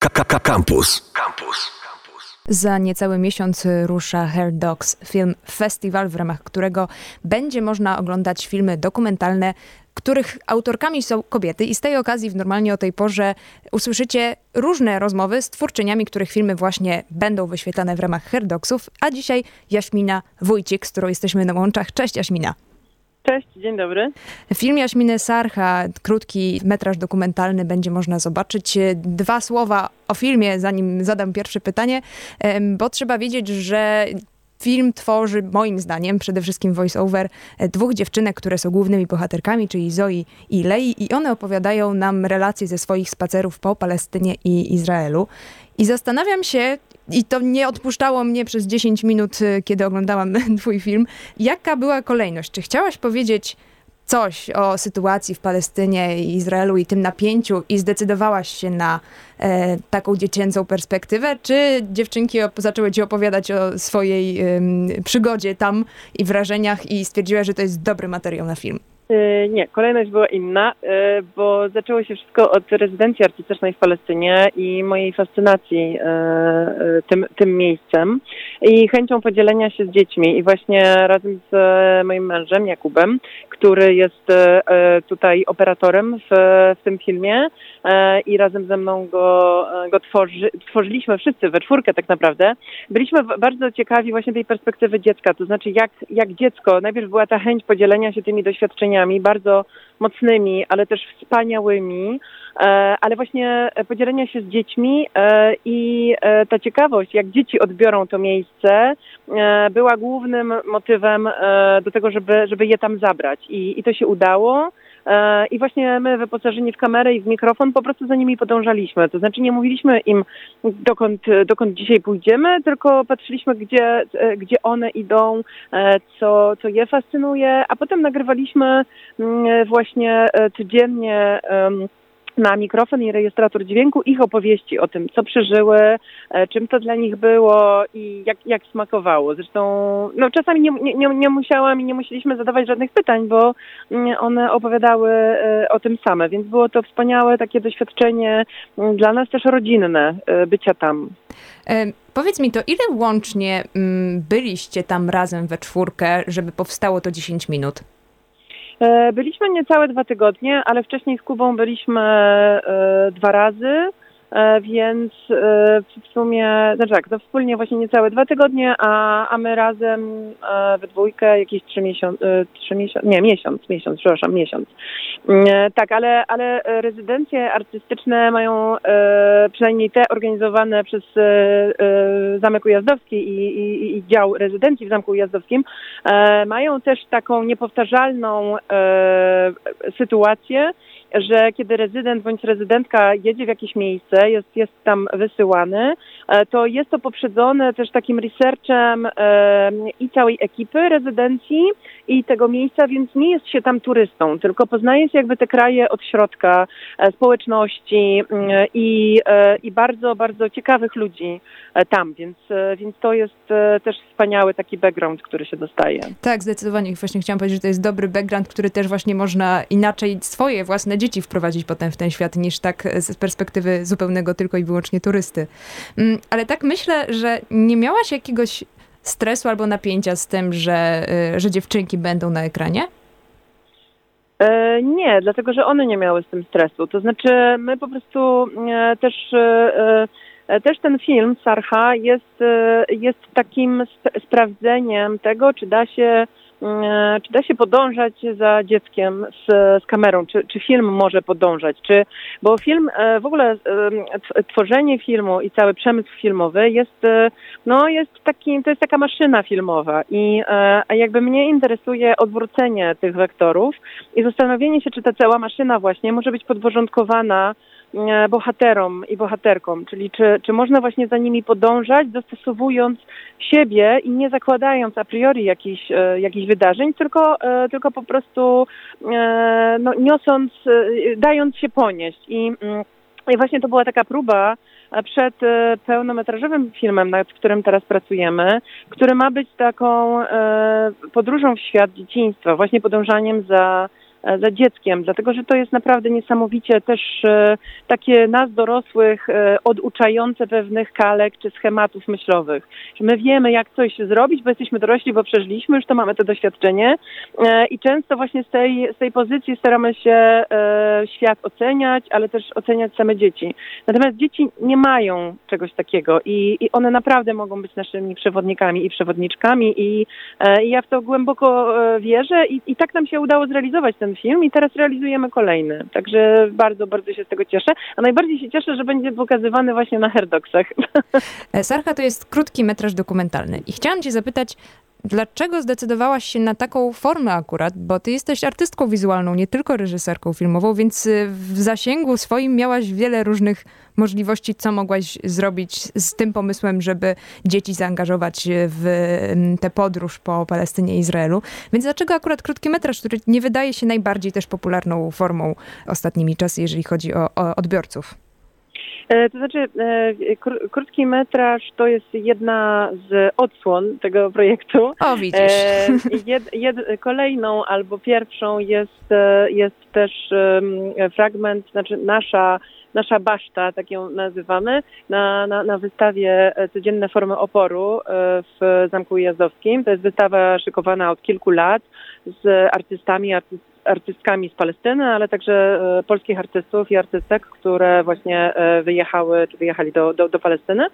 KKK Campus. Campus. Za niecały miesiąc rusza Hair Dogs Film Festival, w ramach którego będzie można oglądać filmy dokumentalne, których autorkami są kobiety. I z tej okazji w normalnie o tej porze usłyszycie różne rozmowy z twórczyniami, których filmy właśnie będą wyświetlane w ramach Hair Dogsów. A dzisiaj Jaśmina Wójcik, z którą jesteśmy na łączach. Cześć Jaśmina. Cześć, dzień dobry. Film Jaśminy Sarcha, krótki metraż dokumentalny, będzie można zobaczyć. Dwa słowa o filmie, zanim zadam pierwsze pytanie, bo trzeba wiedzieć, że Film tworzy, moim zdaniem, przede wszystkim voice-over dwóch dziewczynek, które są głównymi bohaterkami, czyli Zoe i Lei, i one opowiadają nam relacje ze swoich spacerów po Palestynie i Izraelu. I zastanawiam się, i to nie odpuszczało mnie przez 10 minut, y, kiedy oglądałam twój film. Jaka była kolejność? Czy chciałaś powiedzieć coś o sytuacji w Palestynie i Izraelu i tym napięciu i zdecydowałaś się na e, taką dziecięcą perspektywę, czy dziewczynki zaczęły ci opowiadać o swojej przygodzie tam i wrażeniach i stwierdziły, że to jest dobry materiał na film? E, nie, kolejność była inna, e, bo zaczęło się wszystko od rezydencji artystycznej w Palestynie i mojej fascynacji e, tym, tym miejscem i chęcią podzielenia się z dziećmi. I właśnie razem z moim mężem, Jakubem, który jest tutaj operatorem w, w tym filmie i razem ze mną go, go tworzy, tworzyliśmy wszyscy we czwórkę tak naprawdę. Byliśmy bardzo ciekawi właśnie tej perspektywy dziecka, to znaczy jak, jak dziecko, najpierw była ta chęć podzielenia się tymi doświadczeniami, bardzo mocnymi, ale też wspaniałymi, e, ale właśnie podzielenia się z dziećmi e, i e, ta ciekawość, jak dzieci odbiorą to miejsce, była głównym motywem do tego, żeby, żeby je tam zabrać. I, i to się udało. E, I właśnie my wyposażeni w kamerę i w mikrofon po prostu za nimi podążaliśmy. To znaczy nie mówiliśmy im dokąd, dokąd dzisiaj pójdziemy, tylko patrzyliśmy gdzie, e, gdzie one idą, e, co, co je fascynuje, a potem nagrywaliśmy mm, właśnie codziennie na mikrofon i rejestrator dźwięku ich opowieści o tym, co przeżyły, e, czym to dla nich było i jak, jak smakowało. Zresztą no, czasami nie, nie, nie musiałam i nie musieliśmy zadawać żadnych pytań, bo mm, one opowiadały e, o tym same, więc było to wspaniałe takie doświadczenie mm, dla nas też rodzinne e, bycia tam. Powiedz mi to, ile łącznie mm, byliście tam razem we czwórkę, żeby powstało to 10 minut? E, byliśmy niecałe dwa tygodnie, ale wcześniej z Kubą byliśmy e, dwa razy. E, więc e, w sumie, znaczy tak, to wspólnie właśnie niecałe dwa tygodnie, a, a my razem e, we dwójkę jakieś trzy miesiące, trzy miesiące, nie, miesiąc, miesiąc, przepraszam, miesiąc. Tak, ale, ale rezydencje artystyczne mają przynajmniej te organizowane przez Zamek Ujazdowski i, i, i dział rezydencji w Zamku Ujazdowskim, mają też taką niepowtarzalną sytuację, że kiedy rezydent bądź rezydentka jedzie w jakieś miejsce, jest, jest tam wysyłany, e, to jest to poprzedzone też takim researchem e, i całej ekipy rezydencji i tego miejsca, więc nie jest się tam turystą, tylko poznaje się jakby te kraje od środka, e, społeczności mm, i, i bardzo, bardzo ciekawych ludzi tam, więc, więc to jest też wspaniały taki background, który się dostaje. Tak, zdecydowanie. Właśnie chciałam powiedzieć, że to jest dobry background, który też właśnie można inaczej swoje własne dzieci wprowadzić potem w ten świat, niż tak z perspektywy zupełnego tylko i wyłącznie turysty. Mm, ale tak myślę, że nie miałaś jakiegoś stresu albo napięcia z tym, że, y, że dziewczynki będą na ekranie? E, nie, dlatego że one nie miały z tym stresu. To znaczy, my po prostu e, też. E, też ten film Sarha jest, jest takim sprawdzeniem tego, czy da się czy da się podążać za dzieckiem z, z kamerą? Czy, czy film może podążać? Czy, bo film, e, w ogóle e, tworzenie filmu i cały przemysł filmowy jest, no jest taki, to jest taka maszyna filmowa i jakby mnie interesuje odwrócenie tych wektorów i zastanowienie się, czy ta cała maszyna właśnie może być podporządkowana E, bohaterom i bohaterkom, czyli czy, czy można właśnie za nimi podążać, dostosowując siebie i nie zakładając a priori jakichś, e, jakichś wydarzeń, tylko, e, tylko po prostu no, niosąc, dając się ponieść. I, mm, I właśnie to była taka próba przed pełnometrażowym filmem, nad którym teraz pracujemy, który ma być taką podróżą w świat dzieciństwa, właśnie podążaniem za E, za dzieckiem, dlatego że to jest naprawdę niesamowicie też e, takie nas dorosłych e, oduczające pewnych kalek czy schematów myślowych. Że my wiemy, jak coś zrobić, bo jesteśmy dorośli, bo przeżyliśmy, już to mamy to doświadczenie i często właśnie z tej, z tej pozycji staramy się świat oceniać, ale też oceniać same dzieci. Natomiast dzieci nie mają czegoś takiego i, i one naprawdę mogą być naszymi przewodnikami i przewodniczkami i, i ja w to głęboko wierzę i, i tak nam się udało zrealizować ten ten film i teraz realizujemy kolejny. Także bardzo, bardzo się z tego cieszę. A najbardziej się cieszę, że będzie pokazywany właśnie na Herdoksach. Sarcha to jest krótki metraż dokumentalny. I chciałam cię zapytać, Dlaczego zdecydowałaś się na taką formę akurat? Bo ty jesteś artystką wizualną, nie tylko reżyserką filmową, więc y, w zasięgu swoim miałaś wiele różnych możliwości, co mogłaś zrobić z tym pomysłem, żeby dzieci zaangażować w tę podróż po Palestynie i Izraelu. Więc dlaczego akurat krótki metraż, który nie wydaje się najbardziej też popularną formą ostatnimi czasy, jeżeli chodzi o, o odbiorców? E, to znaczy, e, krótki metraż to jest jedna z odsłon tego projektu. O, widzisz. E, jed, jed, kolejną albo pierwszą jest, jest też fragment, znaczy nasza nasza baszta, tak ją nazywamy, na, na, na wystawie Codzienne Formy Oporu w Zamku Jazdowskim. To jest wystawa szykowana od kilku lat z artystami, artyst, artystkami z Palestyny, ale także e, polskich artystów i artystek, które właśnie e, wyjechały, czy wyjechali do, do, do Palestyny.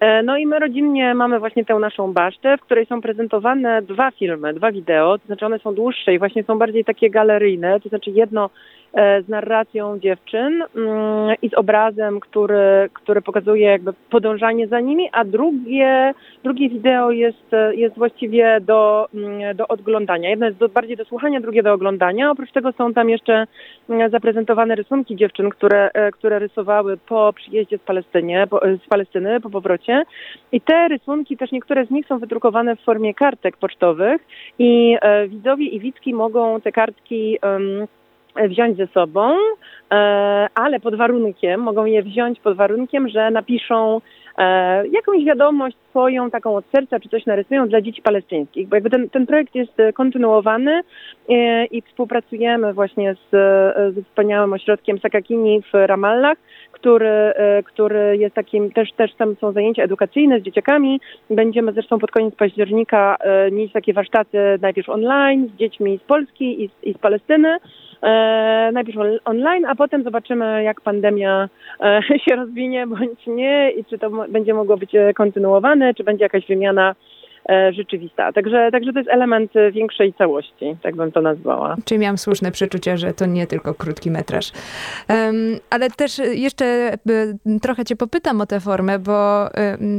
E, no i my rodzinnie mamy właśnie tę naszą basztę, w której są prezentowane dwa filmy, dwa wideo, to znaczy one są dłuższe i właśnie są bardziej takie galeryjne, to znaczy jedno z narracją dziewczyn mm, i z obrazem, który, który pokazuje jakby podążanie za nimi, a drugie, drugie wideo jest, jest właściwie do, mm, do odglądania. Jedno jest do, bardziej do słuchania, drugie do oglądania. Oprócz tego są tam jeszcze mm, zaprezentowane rysunki dziewczyn, które, e, które rysowały po przyjeździe z, Palestynie, po, z Palestyny, po powrocie. I te rysunki, też niektóre z nich są wydrukowane w formie kartek pocztowych i e, widzowie i widzki mogą te kartki wziąć ze sobą, e, ale pod warunkiem, mogą je wziąć pod warunkiem, że napiszą e, jakąś wiadomość swoją, taką od serca, czy coś narysują dla dzieci palestyńskich, bo jakby ten, ten projekt jest kontynuowany e, i współpracujemy właśnie z, z wspaniałym ośrodkiem Sakakini w Ramallah, który, który jest takim, też, też tam są zajęcia edukacyjne z dzieciakami. Będziemy zresztą pod koniec października mieć takie warsztaty najpierw online z dziećmi z Polski i z, i z Palestyny, e, najpierw online, a potem zobaczymy, jak pandemia e, się rozwinie bądź nie i czy to będzie mogło być e, kontynuowane, czy będzie jakaś wymiana rzeczywista. Także, także to jest element większej całości, tak bym to nazwała. Czyli miałam słuszne przeczucie, że to nie tylko krótki metraż. Um, ale też jeszcze trochę cię popytam o tę formę, bo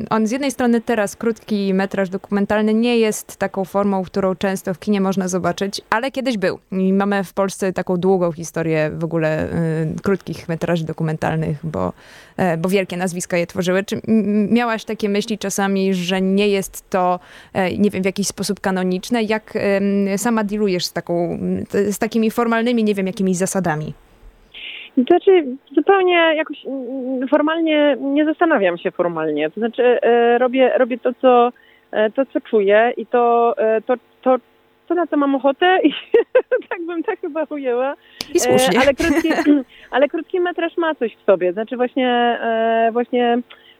on z jednej strony teraz krótki metraż dokumentalny nie jest taką formą, którą często w kinie można zobaczyć, ale kiedyś był. I mamy w Polsce taką długą historię w ogóle y, krótkich metraży dokumentalnych, bo, y, bo wielkie nazwiska je tworzyły. Czy miałaś takie myśli czasami, że nie jest to E, nie wiem, w jakiś sposób kanoniczne. Jak sama dealujesz z, taką, z takimi formalnymi, nie wiem, jakimiś zasadami? Znaczy, zupełnie jakoś mm, formalnie nie zastanawiam się formalnie. To znaczy, e, robię, robię to, co, e, to, co czuję i to, to, to, to na co mam ochotę i tak bym tak chyba ujęła. I słusznie. Ale krótki, ale krótki metraż ma coś w sobie. Znaczy właśnie, właśnie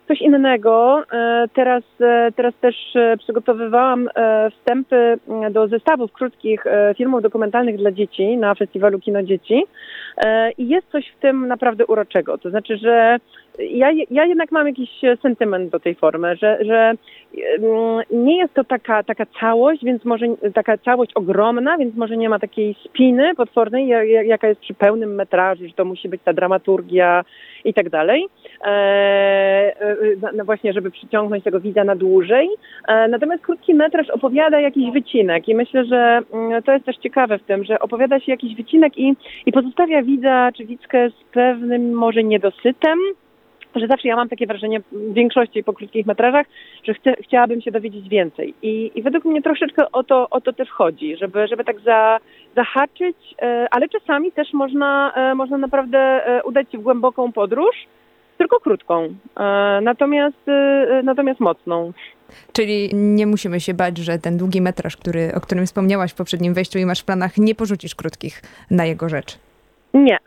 coś innego. E, teraz, e, teraz też e, przygotowywałam wstępy do zestawów krótkich filmów dokumentalnych dla dzieci na festiwalu Kino Dzieci i jest coś w tym naprawdę uroczego. To znaczy, że ja, ja jednak mam jakiś sentyment do tej formy, że, że nie jest to taka, taka całość, więc może taka całość ogromna, więc może nie ma takiej spiny potwornej, jaka jest przy pełnym metrażu, że to musi być ta dramaturgia i tak dalej. E, e, no właśnie, żeby przyciągnąć tego widza na dłużej. E, natomiast krótki metraż opowiada jakiś wycinek i myślę, że mm, to jest też ciekawe w tym, że opowiada się jakiś wycinek i, i pozostawia widza czy widzkę z pewnym może niedosytem, że zawsze ja mam takie wrażenie w większości po krótkich metrażach, że chcę, chciałabym się dowiedzieć więcej. I, I według mnie troszeczkę o to, o to też chodzi, żeby, żeby tak za, zahaczyć, e, ale czasami też można, e, można naprawdę e, udać się w głęboką podróż, tylko krótką, natomiast, natomiast mocną. Czyli nie musimy się bać, że ten długi metraż, który, o którym wspomniałaś w poprzednim wejściu i masz w planach, nie porzucisz krótkich na jego rzecz. Nie,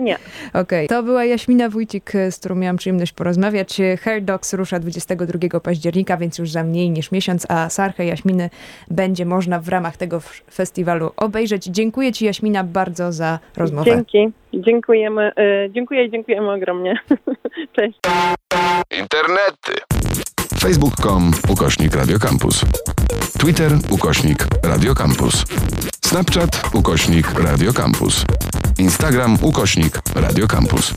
nie. Okej, okay. to była Jaśmina Wójcik, z którą miałam przyjemność porozmawiać. Hair Dogs rusza 22 października, więc już za mniej niż miesiąc, a Sarchę Jaśminy będzie można w ramach tego festiwalu obejrzeć. Dziękuję Ci Jaśmina bardzo za rozmowę. Dzięki, dziękujemy, y, dziękuję i dziękujemy ogromnie. Cześć. Internety. Facebook.com ukośnik Radiocampus. Twitter ukośnik Radiocampus. Snapchat ukośnik Radiocampus. Instagram ukośnik Radiocampus.